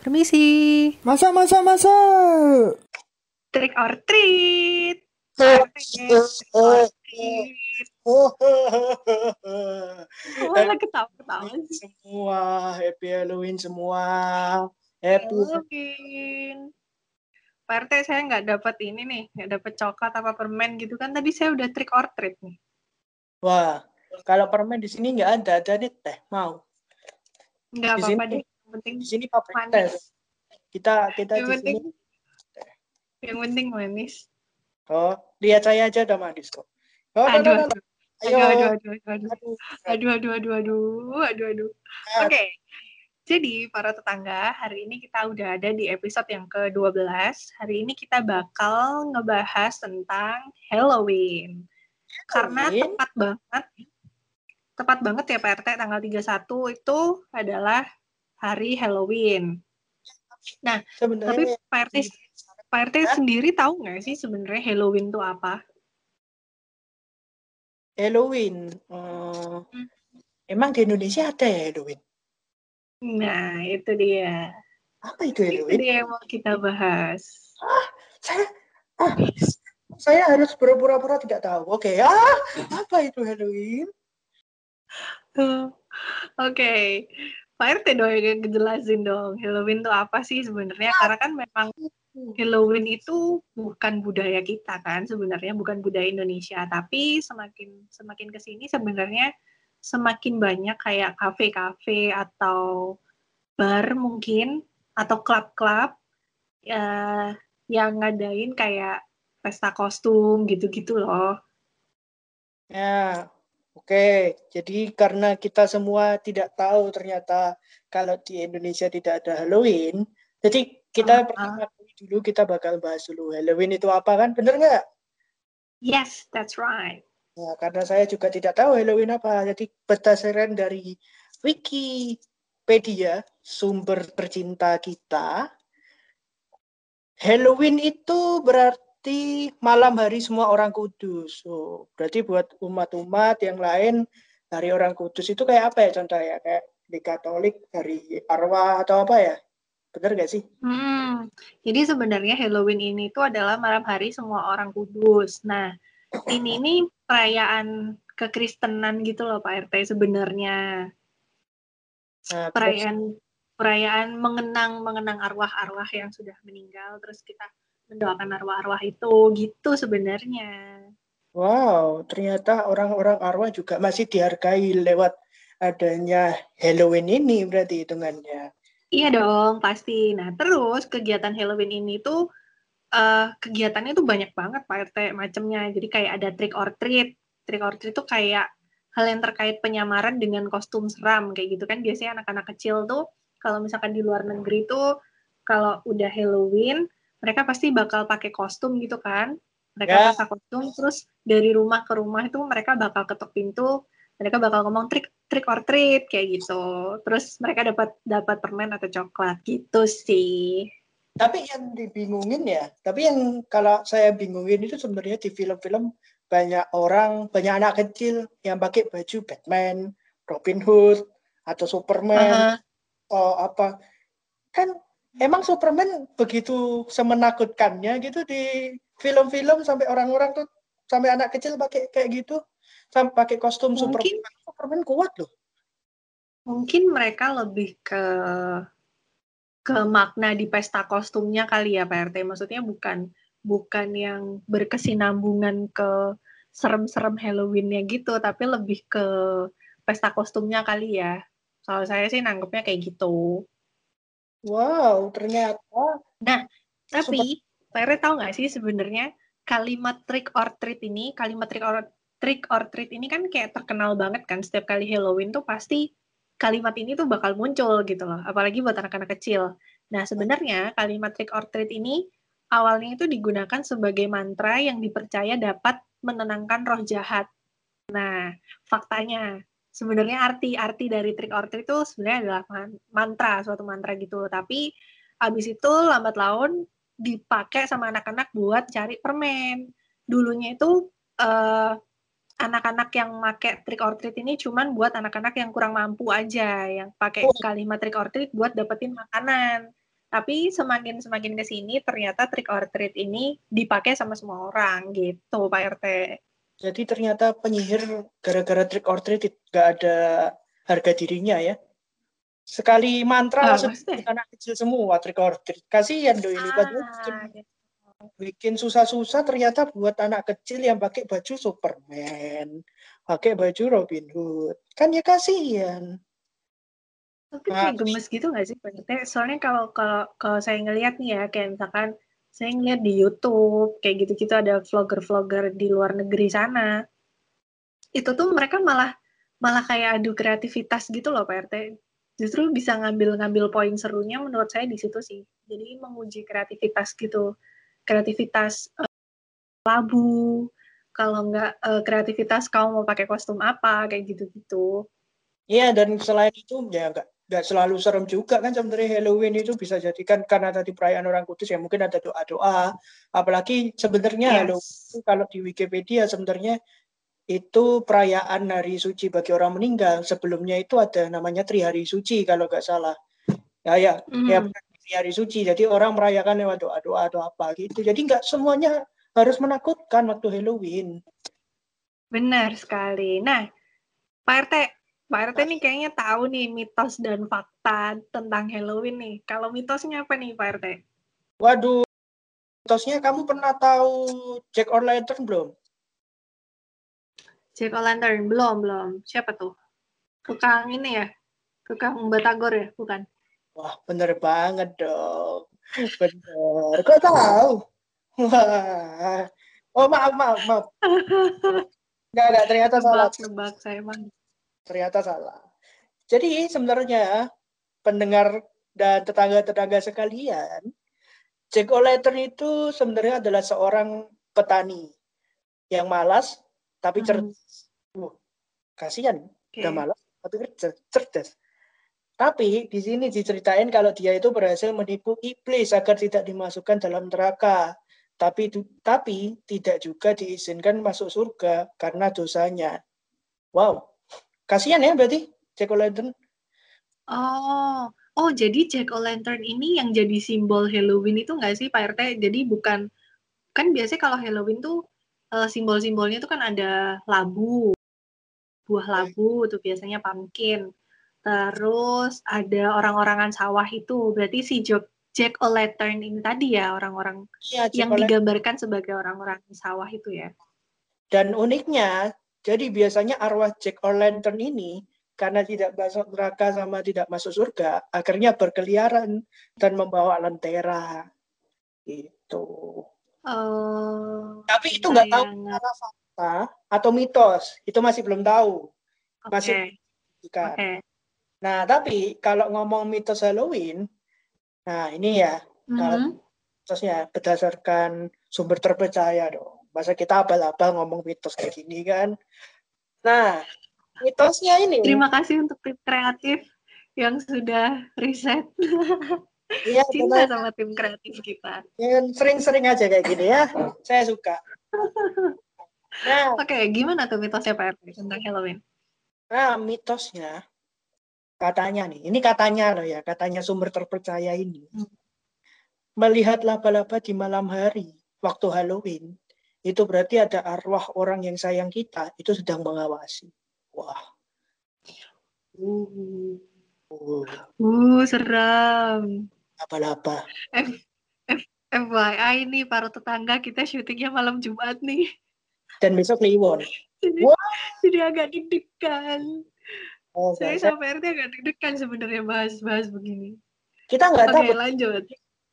Permisi. Masa, masa, masa. Trick or treat. Oh, oh, Oh, oh. ketawa-ketawa sih. semua happy Halloween semua happy Halloween. Pak RT saya nggak dapat ini nih, nggak dapat coklat apa permen gitu kan. Tadi saya udah trick or treat nih. wah kalau permen di sini nggak ada ada nih teh mau Nggak apa-apa deh. Penting di sini teh manis. kita kita Yang di penting, sini yang penting manis. oh lihat saya aja udah manis kok oh, Aduh, no, no, no. aduh, ayo aduh, aduh, aduh, aduh. Aduh. Aduh, aduh, aduh, aduh. Ah, Oke, jadi para tetangga, hari ini kita udah ada di episode yang ke-12. Hari ini kita bakal ngebahas tentang Halloween. Karena Halloween? tepat banget, tepat banget ya Pak RT, tanggal 31 itu adalah hari Halloween. Tapi sebenarnya Pak RT, Pak RT Hah? sendiri tahu nggak sih sebenarnya Halloween itu apa? Halloween eh, emang di Indonesia ada ya Halloween Nah, itu dia. apa itu Itu Halloween dia yang mau kita bahas. saya ah, saya harus berpura-pura tidak tahu oke ah apa itu Halloween. Oke, Pak RT dong yang ngejelasin dong Halloween itu apa sih sebenarnya? Karena kan memang Halloween itu bukan budaya kita kan sebenarnya bukan budaya Indonesia, tapi semakin semakin ke sini sebenarnya semakin banyak kayak kafe-kafe atau bar mungkin atau klub-klub eh, yang ngadain kayak pesta kostum gitu-gitu loh. Ya, oke. Jadi karena kita semua tidak tahu ternyata kalau di Indonesia tidak ada Halloween, jadi kita Ah, pertama kali dulu kita bakal bahas dulu Halloween itu apa kan? Bener nggak? Yes, that's right. Ya, karena saya juga tidak tahu Halloween apa. Jadi berdasarkan dari Wikipedia, sumber tercinta kita, Halloween itu berarti malam hari semua orang kudus. So, berarti buat umat-umat yang lain, hari orang kudus itu kayak apa ya contohnya? Kayak di Katolik, hari arwah atau apa ya? Bener gak sih? Hmm, jadi sebenarnya Halloween ini tuh adalah malam hari semua orang kudus. Nah, ini nih perayaan kekristenan gitu loh Pak RT sebenarnya. Nah, terus, Perayaan perayaan mengenang mengenang arwah-arwah yang sudah meninggal terus kita mendoakan arwah-arwah itu gitu sebenarnya. wow, ternyata orang-orang arwah juga masih dihargai lewat adanya Halloween ini berarti hitungannya. Iya dong, pasti. Nah, terus kegiatan Halloween ini tuh eh kegiatannya tuh banyak banget Pak RT macamnya. Jadi kayak ada trick or treat. Trick or treat tuh kayak hal yang terkait penyamaran dengan kostum seram kayak gitu kan. Biasanya anak-anak kecil tuh kalau misalkan di luar negeri tuh kalau udah Halloween, mereka pasti bakal pakai kostum gitu kan. Mereka Ya. pakai kostum terus dari rumah ke rumah itu mereka bakal ketuk pintu, mereka bakal ngomong trick trick or treat kayak gitu. Terus mereka dapat dapat permen atau coklat gitu sih. Tapi yang dibingungin ya, tapi yang kalau saya bingungin itu sebenarnya di film-film banyak orang, banyak anak kecil yang pakai baju Batman, Robin Hood, atau Superman, Aha. atau apa. Kan emang Superman begitu semenakutkannya gitu di film-film sampai orang-orang tuh sampai anak kecil pakai kayak gitu, sampai pakai kostum Mungkin Superman. Superman kuat loh. mungkin mereka lebih ke ke makna di pesta kostumnya kali ya Pak RT. Maksudnya bukan bukan yang berkesinambungan ke serem-serem Halloween-nya gitu, tapi lebih ke pesta kostumnya kali ya. Kalau saya sih nanggepnya kayak gitu. Wow, ternyata Nah, Super- tapi Pak RT tahu nggak sih sebenarnya kalimat trick or treat ini, kalimat trick or trick or treat ini kan kayak terkenal banget kan setiap kali Halloween tuh pasti kalimat ini tuh bakal muncul gitu loh, apalagi buat anak-anak kecil. Nah, sebenarnya kalimat trick or treat ini awalnya itu digunakan sebagai mantra yang dipercaya dapat menenangkan roh jahat. Nah, faktanya sebenarnya arti-arti dari trick or treat itu sebenarnya adalah man- mantra, suatu mantra gitu. Tapi habis itu lambat laun dipakai sama anak-anak buat cari permen. Dulunya itu eh, anak-anak yang make trick or treat ini cuman buat anak-anak yang kurang mampu aja, yang pakai Oh. kalimat trick or treat buat dapetin makanan. Tapi semakin semakin ke sini ternyata trick or treat ini dipakai sama semua orang gitu, Pak RT. Jadi ternyata penyihir gara-gara trick or treat nggak ada harga dirinya ya. Sekali mantra langsung maksudnya? anak kecil semua trick or treat. Kasihan doi ini padahal bikin, Ah, gitu. bikin susah-susah ternyata buat anak kecil yang pakai baju Superman, pakai baju Robin Hood. Kan ya kasihan. Tapi kayak gemes gitu nggak sih? Soalnya kalau kalau kalau saya ngelihat nih ya, kayak misalkan saya ngeliat di YouTube kayak gitu-gitu ada vlogger-vlogger di luar negeri sana. Itu tuh mereka malah malah kayak adu kreativitas gitu loh Pak RT. Justru bisa ngambil-ngambil poin serunya menurut saya di situ sih. Jadi menguji kreativitas gitu. Kreativitas eh, labu, kalau nggak eh, kreativitas kamu mau pakai kostum apa kayak gitu-gitu. Iya dan selain itu ya nggak selalu serem juga kan sebenarnya Halloween itu bisa jadikan karena tadi perayaan orang kudus ya mungkin ada doa-doa apalagi sebenarnya Halloween Yes. itu kalau di Wikipedia sebenarnya itu perayaan hari suci bagi orang meninggal sebelumnya itu ada namanya Tri Hari Suci kalau nggak salah ya ya ya Mhm. bukan Tri Hari Suci jadi orang merayakan lewat doa-doa atau apa gitu jadi nggak semuanya harus menakutkan waktu Halloween Benar sekali. Nah, Pak RT, Pak RT nih kayaknya tahu nih mitos dan fakta tentang Halloween nih. Kalau mitosnya apa nih Pak RT? waduh mitosnya kamu pernah tahu Jack or Lantern belum Jack O'Lantern belum belum. Siapa tuh? Tukang ini ya? Tukang batagor ya? Bukan. Wah, bener banget dong. Bener. Kok tahu? Wah. Oh, maaf, maaf, maaf. Enggak, enggak. Ternyata salah. Nebak saya emang. Ternyata salah. Jadi sebenarnya pendengar dan tetangga-tetangga sekalian, Jack O'Lantern itu sebenarnya adalah seorang petani yang malas tapi cerdas. Hmm, Kasihan, Oke. udah malas tapi cerdas. Tapi di sini diceritain kalau dia itu berhasil menipu iblis agar tidak dimasukkan dalam neraka. Tapi tapi tidak juga diizinkan masuk surga karena dosanya. Wow. Kasihan ya berarti Jack O'Lantern. Oh, oh jadi Jack O'Lantern ini yang jadi simbol Halloween itu nggak sih Pak RT? Jadi bukan kan biasanya kalau Halloween tuh eh, simbol-simbolnya tuh kan ada labu, buah labu tuh biasanya pumpkin. Terus ada orang-orangan sawah itu. Berarti si Jack, Jack O'Lantern ini tadi ya orang-orang Ya, yang digambarkan sebagai orang-orang sawah itu ya. Dan uniknya, jadi biasanya arwah Jack O'Lantern ini karena tidak masuk neraka sama tidak masuk surga, akhirnya berkeliaran dan membawa lentera. Itu. Oh, Tapi itu nggak tahu secara fakta atau mitos. Itu masih belum tahu. Oke, Masih bukan. oke. Nah, tapi kalau ngomong mitos Halloween, nah ini ya, kalau Mhm. mitosnya berdasarkan sumber terpercaya dong. Masa kita abal-abal ngomong mitos kayak gini kan. Nah, mitosnya ini, Terima kasih untuk tim kreatif yang sudah riset. ya Cinta teman, sama tim kreatif kita. yang sering-sering aja kayak gini ya. Saya suka. Nah, Oke, gimana tuh mitosnya Pak RT tentang Halloween? nah mitosnya katanya nih, ini katanya loh ya, katanya sumber terpercaya ini. Hmm. Melihat laba-laba di malam hari waktu Halloween, itu berarti ada arwah orang yang sayang kita itu sedang mengawasi. Wah, Uh, uh, uh seram. F, F, FYI nih para tetangga kita syutingnya malam Jumat nih. Dan besok Kliwon. Jadi, Wah. jadi agak deg-degan. Oh, Saya sama RT agak deg-degan sebenarnya bahas-bahas begini. kita nggak Oke, takut. lanjut.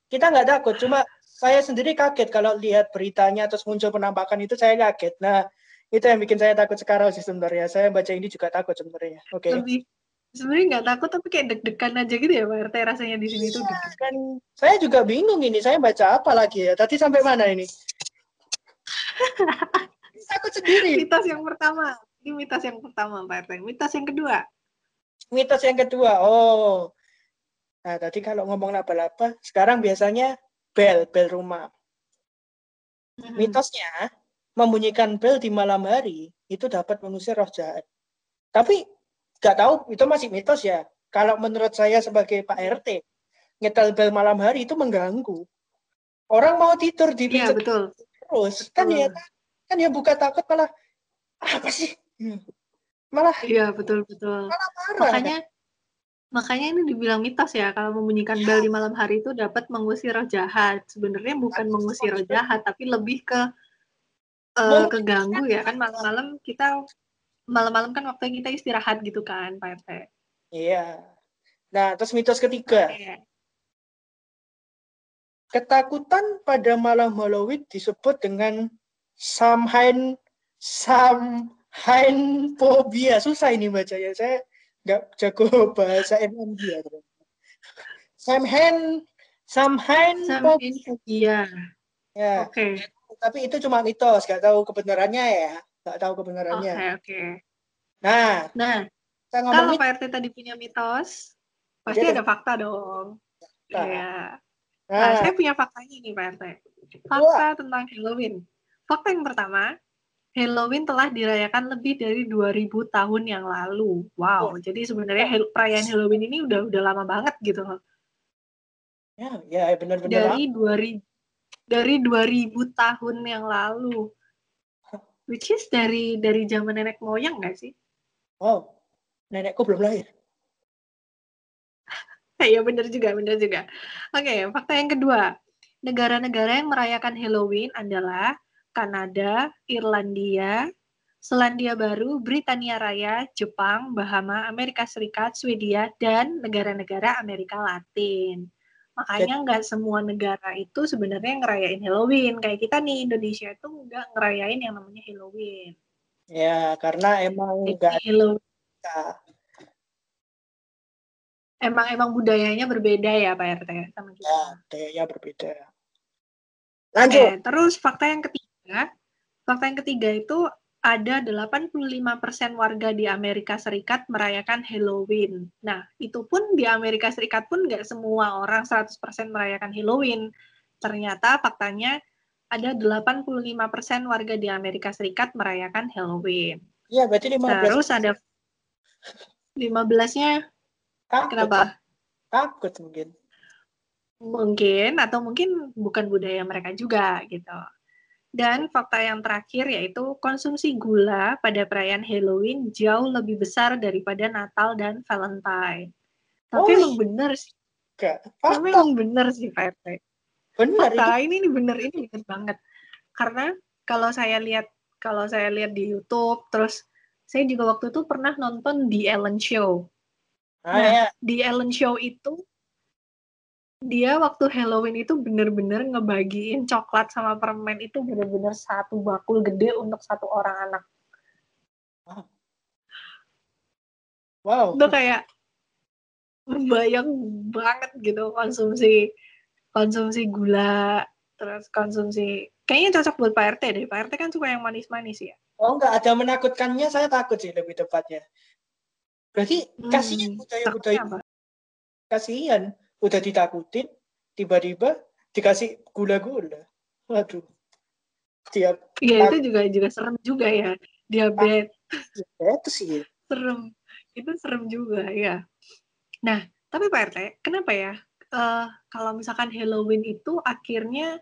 Kita nggak takut. Cuma saya sendiri kaget kalau lihat beritanya terus muncul penampakan itu saya kaget. Nah, itu yang bikin saya takut sekarang sih sebenarnya. Saya baca ini juga takut sebenarnya. Oke. Lebih sebenarnya nggak takut tapi kayak deg-degan aja gitu ya Pak RT rasanya di sini tuh Iya, deg-degan. kan saya juga bingung ini. Saya baca apa lagi ya? Tadi sampai mana ini? Takut sendiri. Mitos yang pertama. Ini mitos yang pertama Pak RT. Mitos yang kedua. Mitos yang kedua. Oh. Nah, tadi kalau ngomong laba-laba, sekarang biasanya bel, bel rumah. Mhm. Mitosnya, membunyikan bel di malam hari itu dapat mengusir roh jahat. Tapi nggak tahu itu masih mitos ya. Kalau menurut saya sebagai Pak RT, nyetel bel malam hari itu mengganggu. Orang mau tidur di Iya, betul. terus kan ya kan ya buka takut malah apa sih? Hmm. Malah Iya, betul betul. malah marah. Makanya makanya ini dibilang mitos ya kalau membunyikan bel di malam hari itu dapat mengusir roh jahat. Sebenarnya bukan mengusir roh jahat tapi lebih ke Mungkin. keganggu ya kan malam-malam kita malam-malam kan waktunya kita istirahat gitu kan, Pak RT. Iya. Nah, terus mitos ketiga, Iya. ketakutan pada malam Halloween disebut dengan Samhain Samhain phobia. Susah ini bacanya. Saya nggak jago bahasa Irlandia. Samhain Samhain Sama phobia. Iya. Ya, Oke. tapi itu cuma mitos, nggak tahu kebenarannya ya. Nggak tahu Oke, kebenarannya. oke. Nah, Nah, kita kalau ngomongin Pak RT tadi punya mitos, pasti Ada ada fakta dong. fakta. Iya. Nah, Nah, saya punya faktanya nih Pak RT. Fakta tentang Halloween. Fakta yang pertama, Halloween telah dirayakan lebih dari 2000 tahun yang lalu. Wow, jadi sebenarnya perayaan Halloween ini udah udah lama banget gitu loh. ya, ya benar-benar Dari 2000 dari 2000 tahun yang lalu. Which is dari dari zaman nenek moyang nggak sih? Oh, nenekku belum lahir. Iya benar juga, benar juga. Oke, fakta yang kedua. Negara-negara yang merayakan Halloween adalah Kanada, Irlandia, Selandia Baru, Britania Raya, Jepang, Bahama, Amerika Serikat, Swedia, dan negara-negara Amerika Latin. Makanya nggak semua negara itu sebenarnya ngerayain Halloween. Kayak kita nih, Indonesia itu nggak ngerayain yang namanya Halloween. Ya, karena emang nggak emang emang budayanya berbeda ya Pak RT sama kita. Ya, budayanya berbeda. Lanjut. Oke, terus fakta yang ketiga, fakta yang ketiga itu ada 85% warga di Amerika Serikat merayakan Halloween. Nah, itu pun di Amerika Serikat pun nggak semua orang 100% merayakan Halloween. Ternyata faktanya ada 85% warga di Amerika Serikat merayakan Halloween. Iya, berarti 15 Terus ada 15-nya takut, kenapa? takut mungkin. Mungkin atau mungkin bukan budaya mereka juga gitu. Dan fakta yang terakhir yaitu konsumsi gula pada perayaan Halloween jauh lebih besar daripada Natal dan Valentine. Tapi Oh, emang bener sih, Enggak. tapi emang bener sih Pak RT. benar ini. Fakta ini, ini bener, ini bener banget. Karena kalau saya lihat kalau saya lihat di YouTube, terus saya juga waktu itu pernah nonton The Ellen Show. Nah, Nah, ya. di Ellen Show itu dia waktu Halloween itu bener-bener ngebagiin coklat sama permen itu bener-bener satu bakul gede untuk satu orang anak. Wow. Itu kayak bayang banget gitu konsumsi konsumsi gula terus konsumsi kayaknya cocok buat Pak RT deh. Pak RT kan suka yang manis-manis ya. Oh, enggak ada menakutkannya, saya takut sih lebih tepatnya. Berarti Hmm, kasihan budaya-budaya kasihan udah ditakutin tiba-tiba dikasih gula-gula waduh. Tiap Iya itu juga juga serem juga ya. Diabetes. Itu sih serem. Itu serem juga ya. Nah tapi Pak RT kenapa ya? Eh, kalau misalkan Halloween itu akhirnya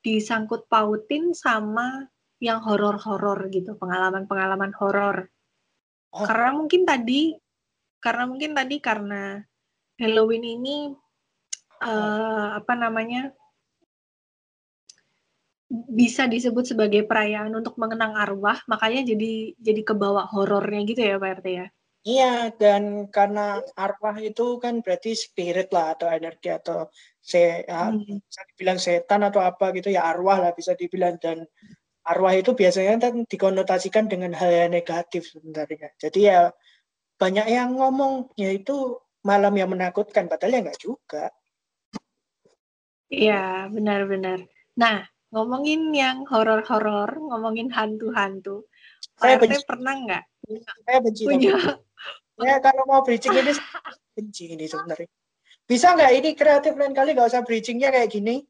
disangkut pautin sama yang horor-horor gitu pengalaman-pengalaman horor. Oh. karena mungkin tadi karena mungkin tadi karena Halloween ini eh, apa namanya bisa disebut sebagai perayaan untuk mengenang arwah makanya jadi jadi kebawa horornya gitu ya Pak RT ya? Iya dan karena arwah itu kan berarti spirit lah atau energi atau se ya, Hmm. bisa dibilang setan atau apa gitu ya arwah lah bisa dibilang. Dan arwah itu biasanya kan dikonotasikan dengan hal yang negatif sebenarnya. Jadi ya banyak yang ngomong yaitu malam yang menakutkan padahal ya enggak juga Iya, benar-benar. Nah, ngomongin yang horor-horor, ngomongin hantu-hantu. Saya Pak RT benci. pernah nggak saya benci punya Ya kalau mau bridging ini saya benci ini sebenarnya. Bisa nggak ini kreatif lain kali nggak usah bridgingnya kayak gini?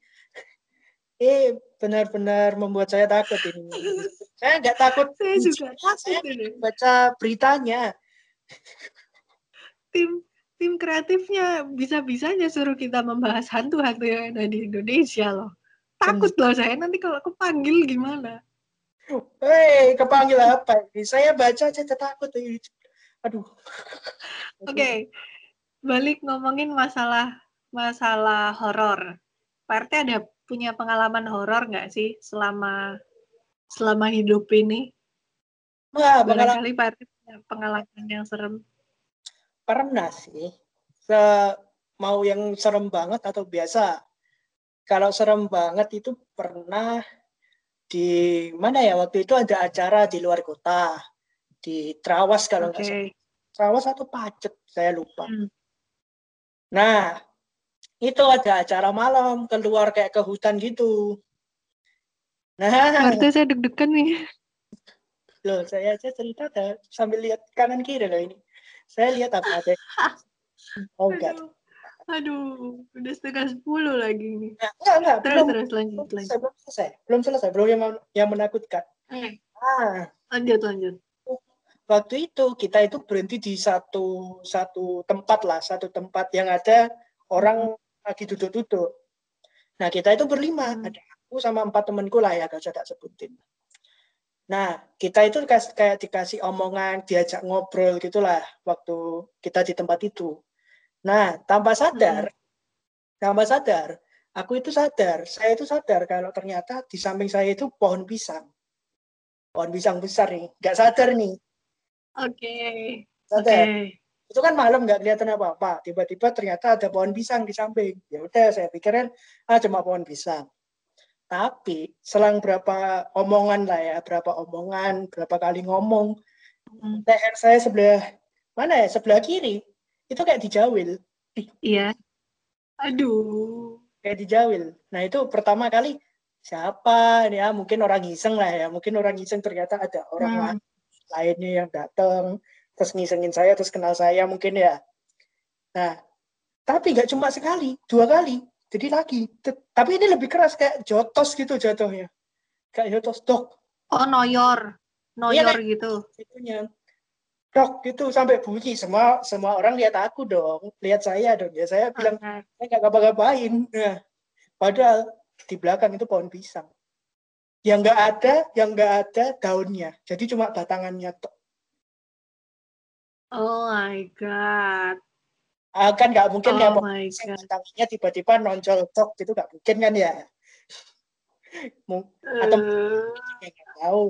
Eh benar-benar membuat saya takut ini. Saya nggak takut saya juga saya takut ini. baca beritanya. Tim tim kreatifnya bisa-bisanya suruh kita membahas hantu-hantu yang ada di Indonesia loh. Takut loh saya nanti kalau aku panggil gimana. Hei, kepanggil apa? Saya baca aja takut. Aduh. Oke, okay. balik ngomongin masalah masalah horor. Pak RT ada punya pengalaman horor nggak sih selama selama hidup ini? Wah, barangkali Pak RT punya pengalaman yang serem. Pernah sih. Se mau yang serem banget atau biasa? Kalau serem banget itu pernah di mana ya waktu itu ada acara di luar kota di Trawas kalau nggak okay. salah. Trawas atau Pacet, saya lupa. Hmm. Nah, itu ada acara malam keluar kayak ke hutan gitu. Nah, Berarti saya deg-degan nih. Loh, saya aja cerita ada sambil lihat kanan kiri loh ini. Saya lihat apa aja. Oh enggak. Aduh, udah setengah sepuluh lagi nih. Nah, enggak, enggak. Terus, belum, terus, lanjut, belum, Belum selesai, belum selesai. Belum yang, yang menakutkan. Eh. Ah. Lanjut, lanjut. Waktu itu kita itu berhenti di satu satu tempat lah, satu tempat yang ada orang lagi duduk-duduk. Nah, kita itu berlima. Hmm. Ada aku sama empat temanku lah ya, gak usah tak sebutin. Nah, kita itu kayak dikasih omongan, diajak ngobrol gitulah waktu kita di tempat itu. Nah, tanpa sadar, hmm. tanpa sadar, aku itu sadar, saya itu sadar kalau ternyata di samping saya itu pohon pisang. Pohon pisang besar nih, nggak sadar nih. Oke. Okay. Sadar. Okay itu kan malam nggak kelihatan apa-apa tiba-tiba ternyata ada pohon pisang di samping ya udah saya pikirkan ah cuma pohon pisang tapi selang berapa omongan lah ya berapa omongan berapa kali ngomong hmm. leher saya sebelah mana ya sebelah kiri itu kayak dijawil. Iya. Aduh. Kayak dijawil. Nah itu pertama kali siapa ya? Mungkin orang iseng lah ya mungkin orang iseng ternyata ada orang hmm. lain lainnya yang datang terus ngisengin saya terus kenal saya mungkin ya. Nah tapi nggak cuma sekali dua kali jadi lagi tapi ini lebih keras kayak jotos gitu jatuhnya. Kayak jotos dok. Oh noyor. Noyor ya, gitu. itunya. Dok gitu sampai bunyi. Semua semua orang lihat aku dong. Lihat saya dong. Ya saya bilang saya nggak ngapa-ngapain. Nah, padahal di belakang itu pohon pisang. Yang nggak ada yang nggak ada daunnya. Jadi cuma batangannya tok. Oh my god. Uh, kan nggak mungkin oh ya tanginya tiba-tiba nonjol tok gitu nggak mungkin kan ya. Atau uh... nggak tahu.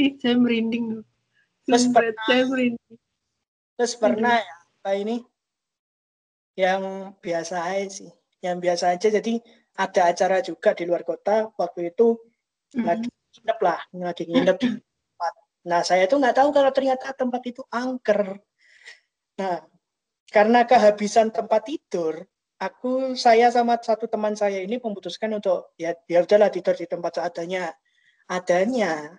Ih, saya merinding. Terus pernah, saya merinding. Terus pernah ya, apa ini? Yang biasa aja sih. Yang biasa aja, jadi ada acara juga di luar kota. Waktu itu mm lagi nginep lah, lagi nginep Nah, saya tuh nggak tahu kalau ternyata tempat itu angker. Nah, karena kehabisan tempat tidur, aku saya sama satu teman saya ini memutuskan untuk ya ya udahlah tidur di tempat seadanya. Adanya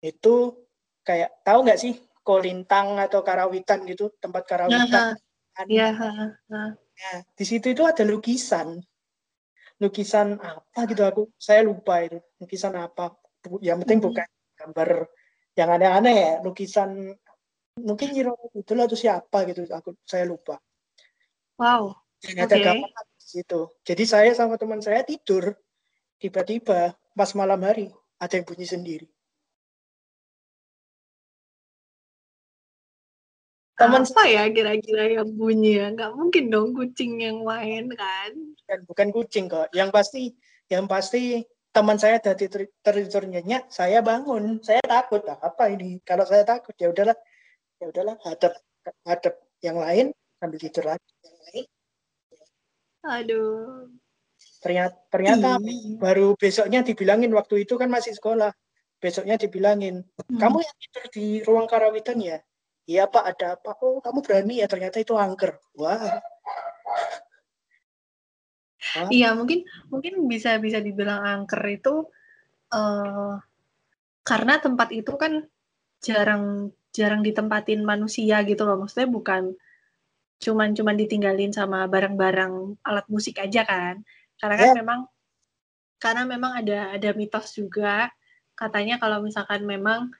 itu kayak tahu nggak sih kolintang atau karawitan gitu tempat karawitan. Iya. Nah, di situ itu ada lukisan. Lukisan apa gitu aku saya lupa itu lukisan apa. Yang penting hmm. bukan gambar yang aneh-aneh ya lukisan mungkin Nyiro itu lah tuh siapa gitu aku saya lupa. Wow ada okay. di situ. Jadi saya sama teman saya tidur tiba-tiba pas malam hari ada yang bunyi sendiri. Teman apa ya kira-kira yang bunyi ya? Nggak mungkin dong kucing yang main kan? Bukan, bukan kucing kok. Yang pasti yang pasti teman saya dari nyenyak, saya bangun, saya takut. Apa ini? Kalau saya takut ya udahlah, ya udahlah hadap hadap yang lain sambil tidur lagi yang lain. Aduh. Ternyata ternyata hmm. baru besoknya dibilangin waktu itu kan masih sekolah. Besoknya dibilangin, hmm. kamu yang tidur di ruang karawitan ya? Iya Pak, ada apa? Oh, kamu berani ya? Ternyata itu angker. Wah. Iya mungkin mungkin bisa bisa dibilang angker itu uh, karena tempat itu kan jarang jarang ditempatin manusia gitu loh. Maksudnya bukan cuman cuman ditinggalin sama barang-barang alat musik aja kan. Karena kan yeah. memang karena memang ada ada mitos juga. Katanya kalau misalkan memang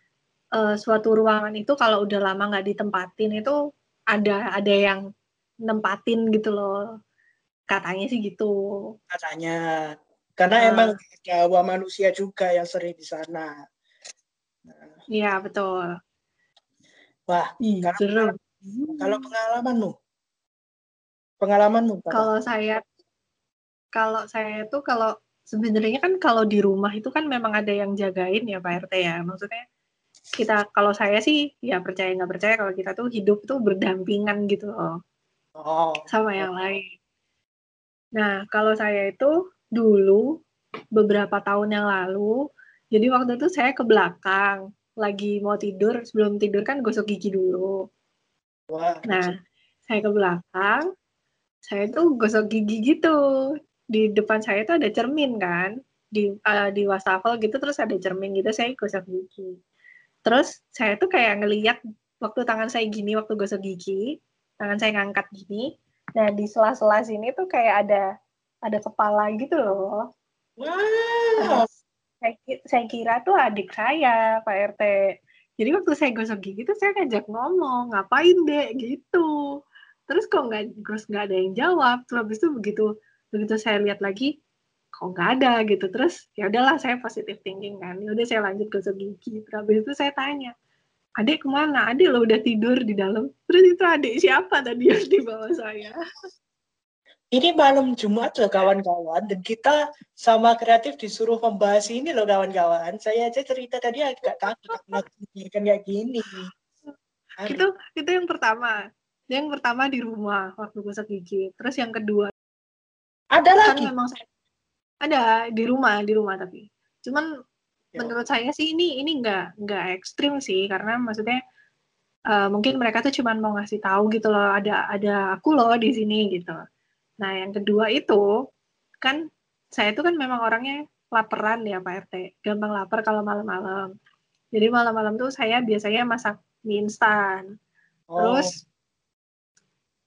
uh, suatu ruangan itu kalau udah lama nggak ditempatin itu ada ada yang nempatin gitu loh. Katanya sih gitu. Katanya. Karena uh, emang Jawa manusia juga yang sering di sana. Iya betul wah Ih, kalau, kalau pengalamanmu pengalamanmu kalau saya kalau saya tuh kalau sebenarnya kan kalau di rumah itu kan memang ada yang jagain ya Pak RT ya. Maksudnya kita kalau saya sih ya percaya nggak percaya kalau kita tuh hidup tuh berdampingan gitu loh. Oh. Sama yang lain. Nah, kalau saya itu dulu beberapa tahun yang lalu, jadi waktu itu saya ke belakang, lagi mau tidur, sebelum tidur kan gosok gigi dulu. Wah, nah, saya ke belakang, saya tuh gosok gigi gitu. Di depan saya itu ada cermin kan. Di uh, di wastafel gitu terus ada cermin gitu saya gosok gigi. Terus saya tuh kayak ngeliat waktu tangan saya gini waktu gosok gigi tangan saya ngangkat gini. Nah di sela-sela sini tuh kayak ada ada kepala gitu loh. Wow saya, saya kira tuh adik saya Pak RT jadi waktu saya gosok gigi tuh saya ngajak ngomong ngapain deh gitu. Terus kok nggak terus nggak ada yang jawab. Terus habis itu begitu begitu saya lihat lagi kok nggak ada gitu. Terus ya udahlah saya positif thinking kan. Ya udah saya lanjut ke gigi. Terus habis itu saya tanya adik ke mana? Adik lo udah tidur di dalam? Terus itu adik siapa tadi yang di bawah saya ini malam Jumat loh kawan-kawan dan kita sama kreatif disuruh membahas ini loh kawan-kawan saya aja cerita tadi agak takut kan kayak gini itu itu yang pertama yang pertama di rumah waktu gosok gigi terus yang kedua ada kan lagi. memang saya ada di rumah, di rumah tapi. Cuman ya. menurut saya sih ini ini nggak nggak ekstrim sih karena maksudnya uh, mungkin mereka tuh cuman mau ngasih tahu gitu loh ada ada aku loh di sini gitu. Nah yang kedua itu kan saya tuh kan memang orangnya laparan ya Pak RT, gampang lapar kalau malam-malam. Jadi malam-malam tuh saya biasanya masak mie instan. Oh. Terus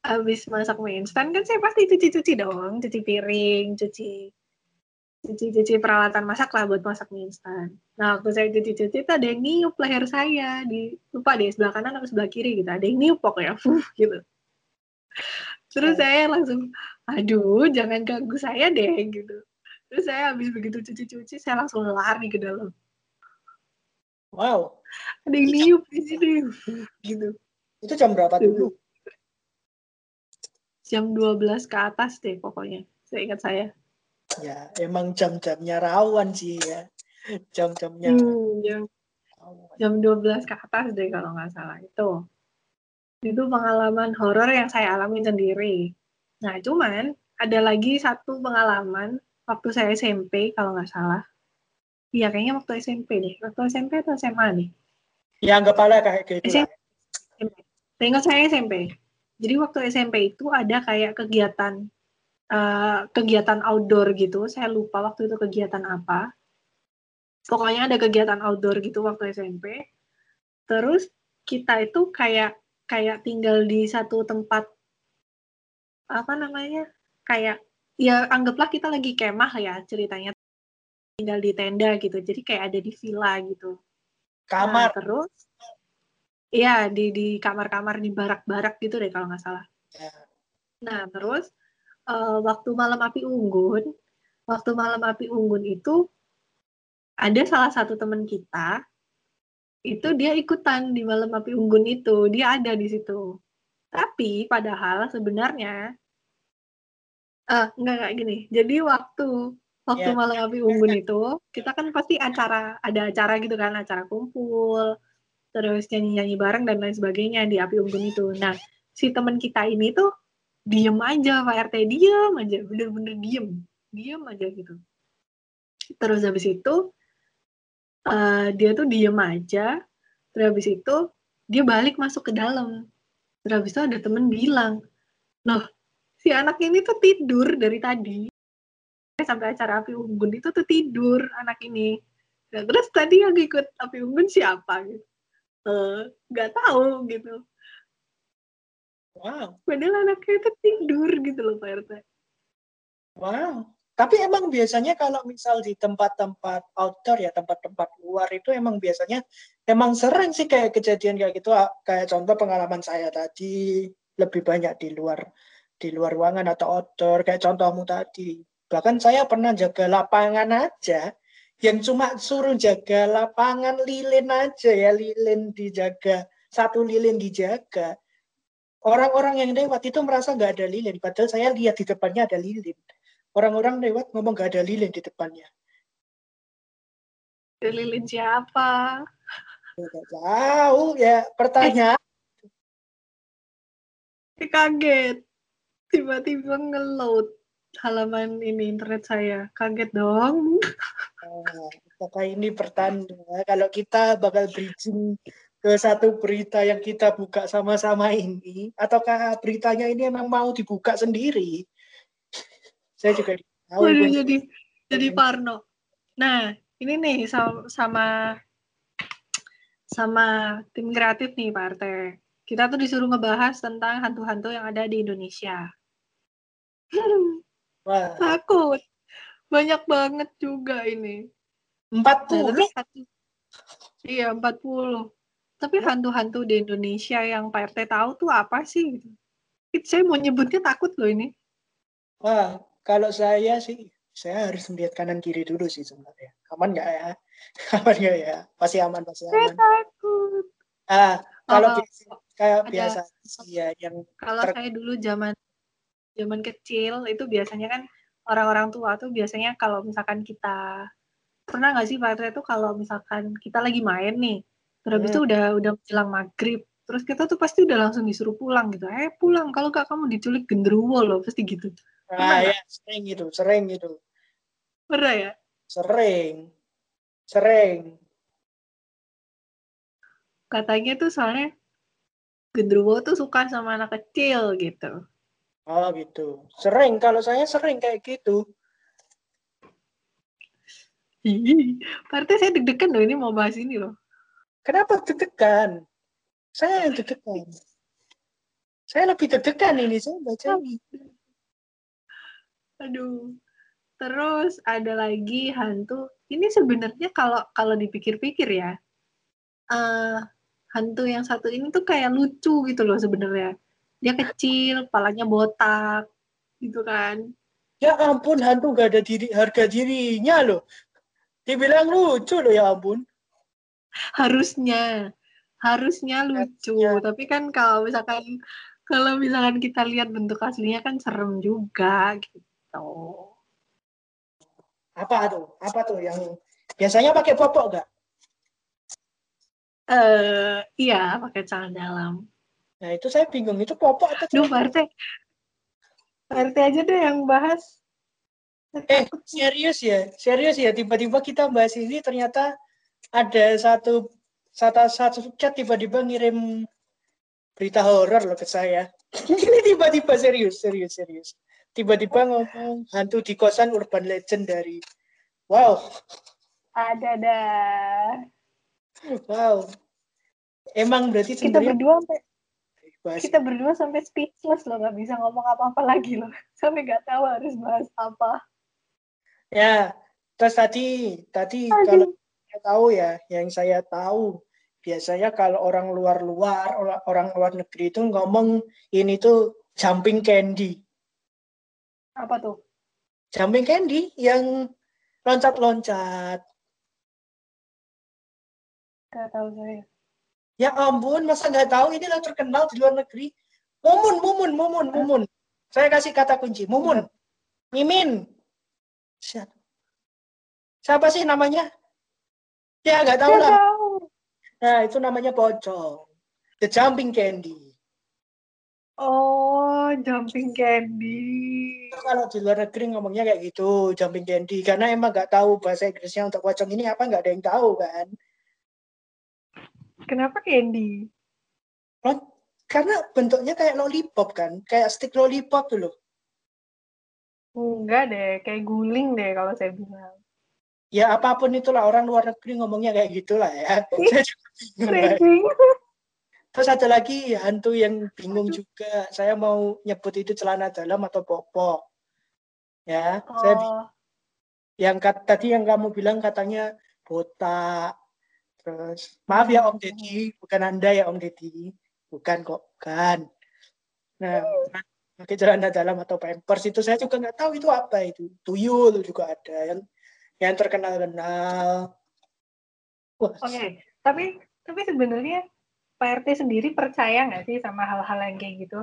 habis masak mie instan kan saya pasti cuci-cuci dong, cuci piring, cuci cuci-cuci peralatan masak lah buat masak mie instan. Nah, waktu saya cuci-cuci itu ada yang niup leher saya di lupa deh sebelah kanan atau sebelah kiri gitu. Ada yang niup pokoknya, gitu. Terus oh. saya langsung, aduh, jangan ganggu saya deh gitu. Terus saya habis begitu cuci-cuci, saya langsung lari ke dalam. Wow. Ada yang niup di sini, gitu. Itu jam berapa dulu? jam 12 ke atas deh pokoknya saya ingat saya ya emang jam-jamnya rawan sih ya jam-jamnya hmm, jam jam 12 ke atas deh kalau nggak salah itu itu pengalaman horor yang saya alami sendiri nah cuman ada lagi satu pengalaman waktu saya SMP kalau nggak salah iya kayaknya waktu SMP deh waktu SMP atau SMA nih ya anggap aja kayak gitu SMP. Ingat saya SMP jadi waktu SMP itu ada kayak kegiatan uh, kegiatan outdoor gitu. Saya lupa waktu itu kegiatan apa. Pokoknya ada kegiatan outdoor gitu waktu SMP. Terus kita itu kayak kayak tinggal di satu tempat apa namanya? Kayak ya anggaplah kita lagi kemah ya ceritanya tinggal di tenda gitu. Jadi kayak ada di villa gitu. Kamar. Nah, terus Iya, di di kamar-kamar di barak-barak gitu deh kalau nggak salah. Ya. Nah, terus uh, waktu malam api unggun, waktu malam api unggun itu ada salah satu teman kita itu dia ikutan di malam api unggun itu, dia ada di situ. Tapi padahal sebenarnya uh, enggak kayak gini. Jadi waktu waktu ya. malam api unggun itu kita kan pasti acara ada acara gitu kan, acara kumpul terus nyanyi-nyanyi bareng dan lain sebagainya di api unggun itu. Nah, si teman kita ini tuh diem aja Pak RT, diem aja, bener-bener diem, diem aja gitu. Terus habis itu uh, dia tuh diem aja, terus habis itu dia balik masuk ke dalam. Terus habis itu ada temen bilang, loh si anak ini tuh tidur dari tadi sampai acara api unggun itu tuh tidur anak ini. Nah, terus tadi yang ikut api unggun siapa gitu? Eh, nggak uh, tahu gitu. Wow. Padahal anaknya itu tidur gitu loh Pak RT. Wow. Tapi emang biasanya kalau misal di tempat-tempat outdoor ya, tempat-tempat luar itu emang biasanya emang sering sih kayak kejadian kayak gitu. Ah, kayak contoh pengalaman saya tadi lebih banyak di luar di luar ruangan atau outdoor kayak contohmu tadi. Bahkan saya pernah jaga lapangan aja yang cuma suruh jaga lapangan lilin aja ya, lilin dijaga, satu lilin dijaga. Orang-orang yang lewat itu merasa nggak ada lilin, padahal saya lihat di depannya ada lilin orang-orang lewat ngomong gak ada lilin di depannya. Lilin siapa? Gak tahu ya pertanyaan. Eh, kaget. Tiba-tiba ngeload halaman ini internet saya. Kaget dong. Nah, apakah ini pertanda kalau kita bakal bridging ke satu berita yang kita buka sama-sama ini ataukah beritanya ini emang mau dibuka sendiri? Saya juga tahu Waduh, jadi jadi Parno. Nah ini nih sama sama tim kreatif nih Pak Arte kita tuh disuruh ngebahas tentang hantu-hantu yang ada di Indonesia. Wah. takut. Banyak banget juga ini. 40 nah, iya 40 tapi hantu-hantu di Indonesia yang Pak RT tahu tuh apa sih. Saya mau nyebutnya takut loh ini. Wah, kalau saya sih, saya harus melihat kanan kiri dulu sih sebenarnya. Aman nggak ya? Aman nggak ya? Pasti aman, pasti aman. Saya takut. Ah, kalau oh, biasa, kayak ada, biasa ya yang kalau ter... saya dulu zaman zaman kecil itu biasanya kan orang-orang tua tuh biasanya kalau misalkan kita pernah nggak sih Pak itu kalau misalkan kita lagi main nih terus hmm. itu udah udah menjelang maghrib terus kita tuh pasti udah langsung disuruh pulang gitu. Eh pulang. Kalau gak kamu diculik genderuwo loh. Pasti gitu. Nah ya sering gitu sering gitu pernah ya? Sering. Sering. Katanya tuh soalnya genderuwo tuh suka sama anak kecil gitu. Oh gitu. Sering. Kalau saya sering kayak gitu. Partai saya deg-degan loh ini mau bahas ini loh. Kenapa deg-degan? Saya yang deg-degan. Saya lebih deg-degan ini, saya baca ini. Aduh. Terus ada lagi hantu. Ini sebenarnya kalau kalau dipikir-pikir ya, uh, hantu yang satu ini tuh kayak lucu gitu loh sebenarnya. Dia kecil, kepalanya botak, gitu kan. Ya ampun, hantu gak ada diri harga dirinya loh. Dibilang lucu loh ya ampun. Harusnya harusnya lucu ya. tapi kan kalau misalkan kalau misalkan kita lihat bentuk aslinya kan serem juga gitu apa tuh apa tuh yang biasanya pakai popok gak? Eh uh, iya pakai celana dalam. Nah itu saya bingung itu popok atau Duh Pak RT aja deh yang bahas. Eh serius ya serius ya tiba-tiba kita bahas ini ternyata ada satu satu satu chat tiba-tiba ngirim berita horor loh ke saya. Ini tiba-tiba serius, serius, serius. Tiba-tiba ngomong hantu di kosan urban legend dari Wow. Ada ada. Wow. Emang berarti kita berdua sampai bahas. kita berdua sampai speechless loh nggak bisa ngomong apa-apa lagi loh sampai nggak tahu harus bahas apa ya terus tadi tadi Aduh. kalau saya tahu ya, yang saya tahu biasanya kalau orang luar-luar, orang luar negeri itu ngomong ini tuh jumping candy. Apa tuh? Jumping candy yang loncat-loncat. Gak tahu saya. Ya ampun, masa nggak tahu ini lah terkenal di luar negeri. Mumun, mumun, mumun, mumun. Saya kasih kata kunci. Mumun. Mimin. Siapa sih namanya? Ya, nggak tahu lah. Nah, itu namanya pocong. The jumping candy. Oh, jumping candy. Kalau di luar negeri ngomongnya kayak gitu, jumping candy. Karena emang nggak tahu bahasa Inggrisnya untuk pocong ini apa, nggak ada yang tahu kan. Kenapa candy? Oh, karena bentuknya kayak lollipop kan, kayak stick lollipop loh. Enggak deh, kayak guling deh kalau saya bilang ya apa pun itulah orang luar negeri ngomongnya kayak gitulah ya. Terus ada lagi hantu yang bingung juga. Saya mau nyebut itu celana dalam atau popok. Ya, oh. saya yang kat, tadi yang kamu bilang katanya botak. Terus maaf ya Om Deddy, bukan Anda ya Om Deddy. Bukan kok, bukan. Nah, pakai celana dalam atau pampers itu saya juga nggak tahu itu apa itu. Tuyul juga ada yang yang terkenal-kenal. Oke, okay. tapi tapi sebenarnya Pak RT sendiri percaya nggak sih sama hal-hal yang kayak gitu?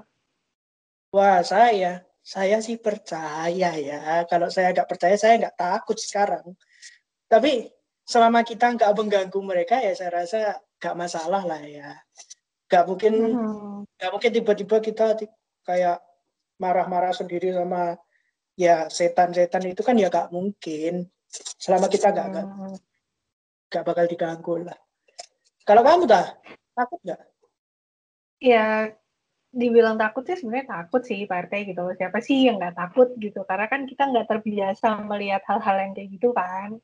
Wah, saya saya sih percaya ya. Kalau saya nggak percaya, saya nggak takut sekarang. Tapi selama kita nggak mengganggu mereka ya saya rasa nggak masalah lah ya. Nggak mungkin hmm. nggak hmm. mungkin tiba-tiba kita kayak marah-marah sendiri sama ya setan-setan itu kan ya nggak mungkin. Selama kita nggak hmm. nggak bakal diganggu lah. Kalau kamu dah takut nggak? Ya dibilang takut sih sebenarnya takut sih Pak RT gitu. Siapa sih yang nggak takut gitu? Karena kan kita nggak terbiasa melihat hal-hal yang kayak gitu kan.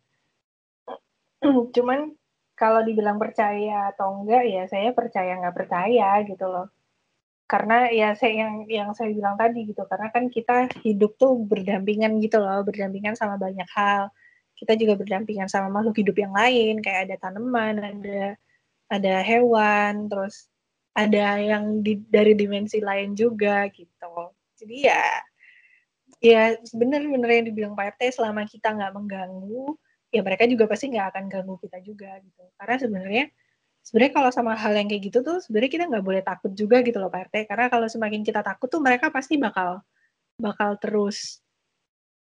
Cuman kalau dibilang percaya atau enggak ya saya percaya nggak percaya gitu loh. Karena ya saya yang yang saya bilang tadi gitu. Karena kan kita hidup tuh berdampingan gitu loh, berdampingan sama banyak hal. Kita juga berdampingan sama makhluk hidup yang lain kayak ada tanaman, ada ada hewan, terus ada yang di, dari dimensi lain juga gitu. Jadi ya ya benar-benar yang dibilang Pak RT selama kita nggak mengganggu ya mereka juga pasti nggak akan ganggu kita juga gitu. Karena sebenarnya sebenarnya kalau sama hal yang kayak gitu tuh sebenarnya kita nggak boleh takut juga gitu loh Pak RT. Karena kalau semakin kita takut tuh mereka pasti bakal bakal terus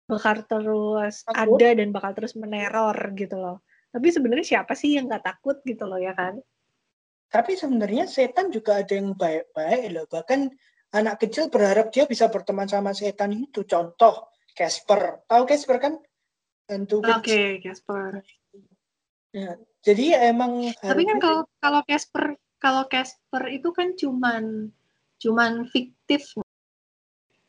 bakal terus takut. ada dan bakal terus meneror gitu loh. Tapi sebenarnya siapa sih yang nggak takut gitu loh ya kan? Tapi sebenarnya setan juga ada yang baik-baik loh. Bahkan anak kecil berharap dia bisa berteman sama setan itu. Contoh Casper. Tahu Casper kan? Tentu. Oke, okay, Casper. Ya, jadi emang Tapi kan kalau kalau Casper kalau Casper itu kan cuman cuman fiktif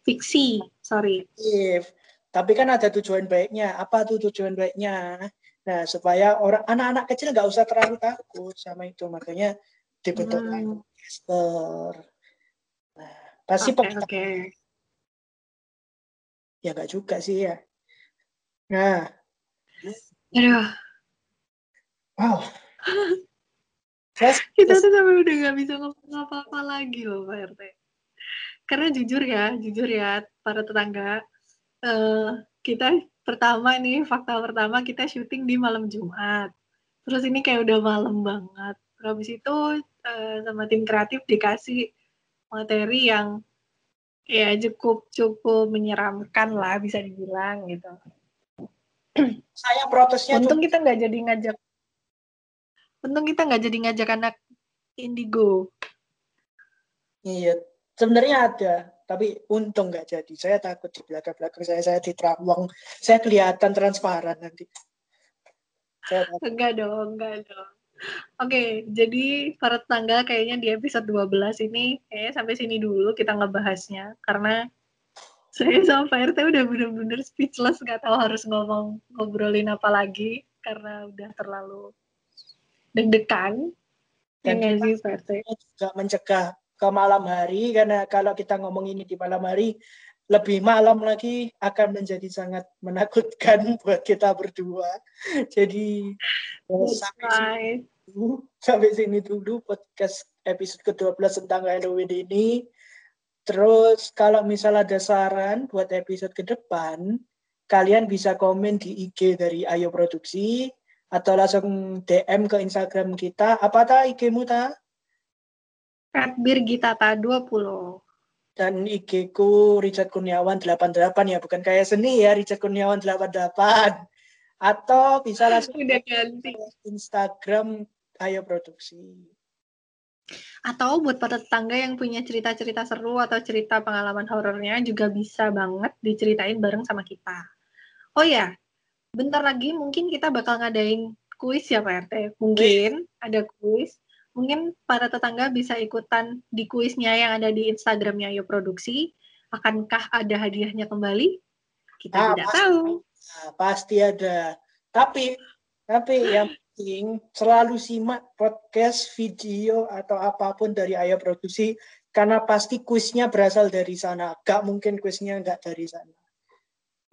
fiksi, sorry. If. Tapi kan ada tujuan baiknya. Apa tuh tujuan baiknya? Nah, supaya orang anak-anak kecil nggak usah terlalu takut sama itu. Makanya dibentuk hmm. Casper. Nah, pasti okay, okay. Ya nggak juga sih ya. Nah. Aduh. Wow. Kita tuh sampai udah nggak bisa ngomong apa-apa lagi loh Pak RT. Karena jujur ya, jujur ya para tetangga, uh, kita pertama nih fakta pertama kita syuting di malam Jumat. Terus ini kayak udah malam banget. Habis itu uh, sama tim kreatif dikasih materi yang ya cukup cukup menyeramkan lah bisa dibilang gitu. Saya protesnya untung kita nggak jadi ngajak untung kita nggak jadi ngajak anak indigo. Iya, sebenarnya ada, tapi untung nggak jadi. Saya takut di belakang-belakang saya saya diterawang, saya kelihatan transparan nanti. Saya enggak dong, enggak dong. Oke, jadi para tetangga kayaknya di episode 12 ini kayaknya sampai sini dulu kita ngebahasnya karena saya sama Pak RT udah bener-bener speechless gak tahu harus ngomong ngobrolin apa lagi karena udah terlalu deg-degan. Dan ya sih Pak RT? juga mencegah ke malam hari karena kalau kita ngomong ini di malam hari lebih malam lagi akan menjadi sangat menakutkan buat kita berdua. Jadi sampai sini, dulu, sampai sini dulu podcast episode ke-12 tentang Halloween ini. Terus kalau misal ada saran buat episode ke depan, kalian bisa komen di IG dari Ayo Produksi atau langsung DM ke Instagram kita. Apa ta IG-mu ta? Birgitata 20 dan IG ku Richard Kurniawan 88 ya, bukan kayak seni ya, Richard Kurniawan 88. Atau bisa langsung Udah ganti. Instagram Ayo Produksi. Atau buat para tetangga yang punya cerita-cerita seru atau cerita pengalaman horornya juga bisa banget diceritain bareng sama kita. Oh ya, bentar lagi mungkin kita bakal ngadain kuis ya Pak RT. Mungkin ada kuis mungkin para tetangga bisa ikutan di kuisnya yang ada di Instagramnya Yo Produksi. Akankah ada hadiahnya kembali? Kita nah, tidak pasti, tahu. Nah, pasti ada. Tapi tapi yang penting selalu simak podcast, video atau apa pun dari Ayo Produksi karena pasti kuisnya berasal dari sana. Gak mungkin kuisnya nggak dari sana.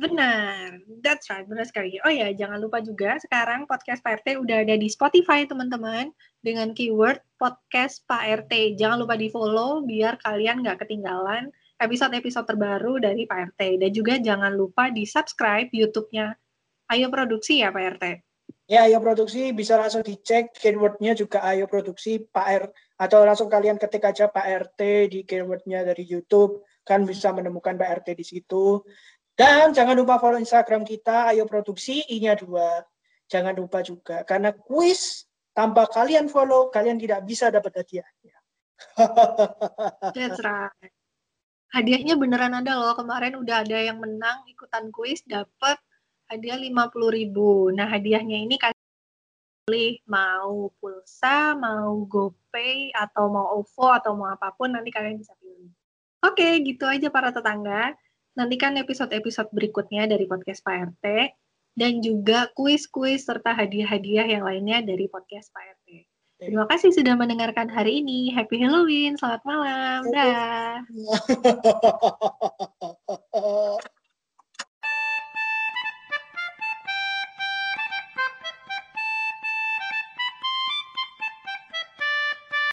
Benar, that's right, benar sekali. Oh ya, jangan lupa juga sekarang podcast Pak RT udah ada di Spotify teman-teman dengan keyword podcast Pak RT. Jangan lupa di follow biar kalian nggak ketinggalan episode-episode terbaru dari Pak RT. Dan juga jangan lupa di subscribe YouTube-nya Ayo Produksi ya Pak RT. Ya, Ayo Produksi bisa langsung dicek keywordnya juga Ayo Produksi Pak R atau langsung kalian ketik aja Pak RT di keywordnya dari YouTube kan bisa menemukan Pak RT di situ. Dan jangan lupa follow Instagram kita, Ayo Produksi, I-nya dua. Jangan lupa juga, karena kuis tanpa kalian follow, kalian tidak bisa dapat hadiahnya. That's right. Hadiahnya beneran ada loh. Kemarin udah ada yang menang ikutan kuis, dapat hadiah 50 ribu. Nah, hadiahnya ini kalian mau pulsa, mau GoPay, atau mau OVO, atau mau apa pun, nanti kalian bisa pilih. Oke, gitu aja para tetangga nantikan episode-episode berikutnya dari podcast Pak RT dan juga kuis-kuis serta hadiah-hadiah yang lainnya dari podcast Pak RT. Terima kasih sudah mendengarkan hari ini. Happy Halloween. Selamat malam. Dah.